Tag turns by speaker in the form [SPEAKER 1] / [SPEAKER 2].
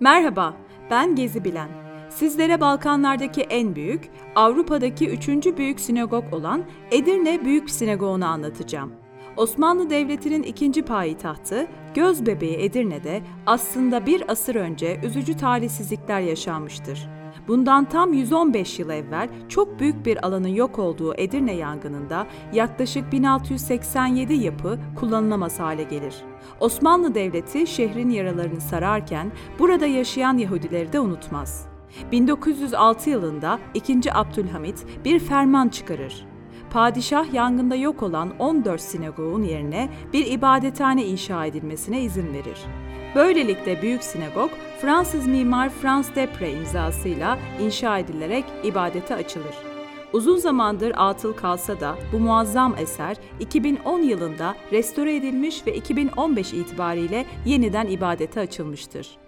[SPEAKER 1] Merhaba, ben Gezi Bilen. Sizlere Balkanlardaki en büyük, Avrupa'daki üçüncü büyük sinagog olan Edirne Büyük Sinagogu'nu anlatacağım. Osmanlı Devleti'nin ikinci payitahtı, göz bebeği Edirne'de aslında bir asır önce üzücü talihsizlikler yaşanmıştır. Bundan tam 115 yıl evvel çok büyük bir alanın yok olduğu Edirne yangınında yaklaşık 1687 yapı kullanılamaz hale gelir. Osmanlı Devleti şehrin yaralarını sararken burada yaşayan Yahudileri de unutmaz. 1906 yılında 2. Abdülhamit bir ferman çıkarır. Padişah yangında yok olan 14 sinagogun yerine bir ibadethane inşa edilmesine izin verir. Böylelikle Büyük Sinagog, Fransız mimar Frans Depre imzasıyla inşa edilerek ibadete açılır. Uzun zamandır atıl kalsa da bu muazzam eser 2010 yılında restore edilmiş ve 2015 itibariyle yeniden ibadete açılmıştır.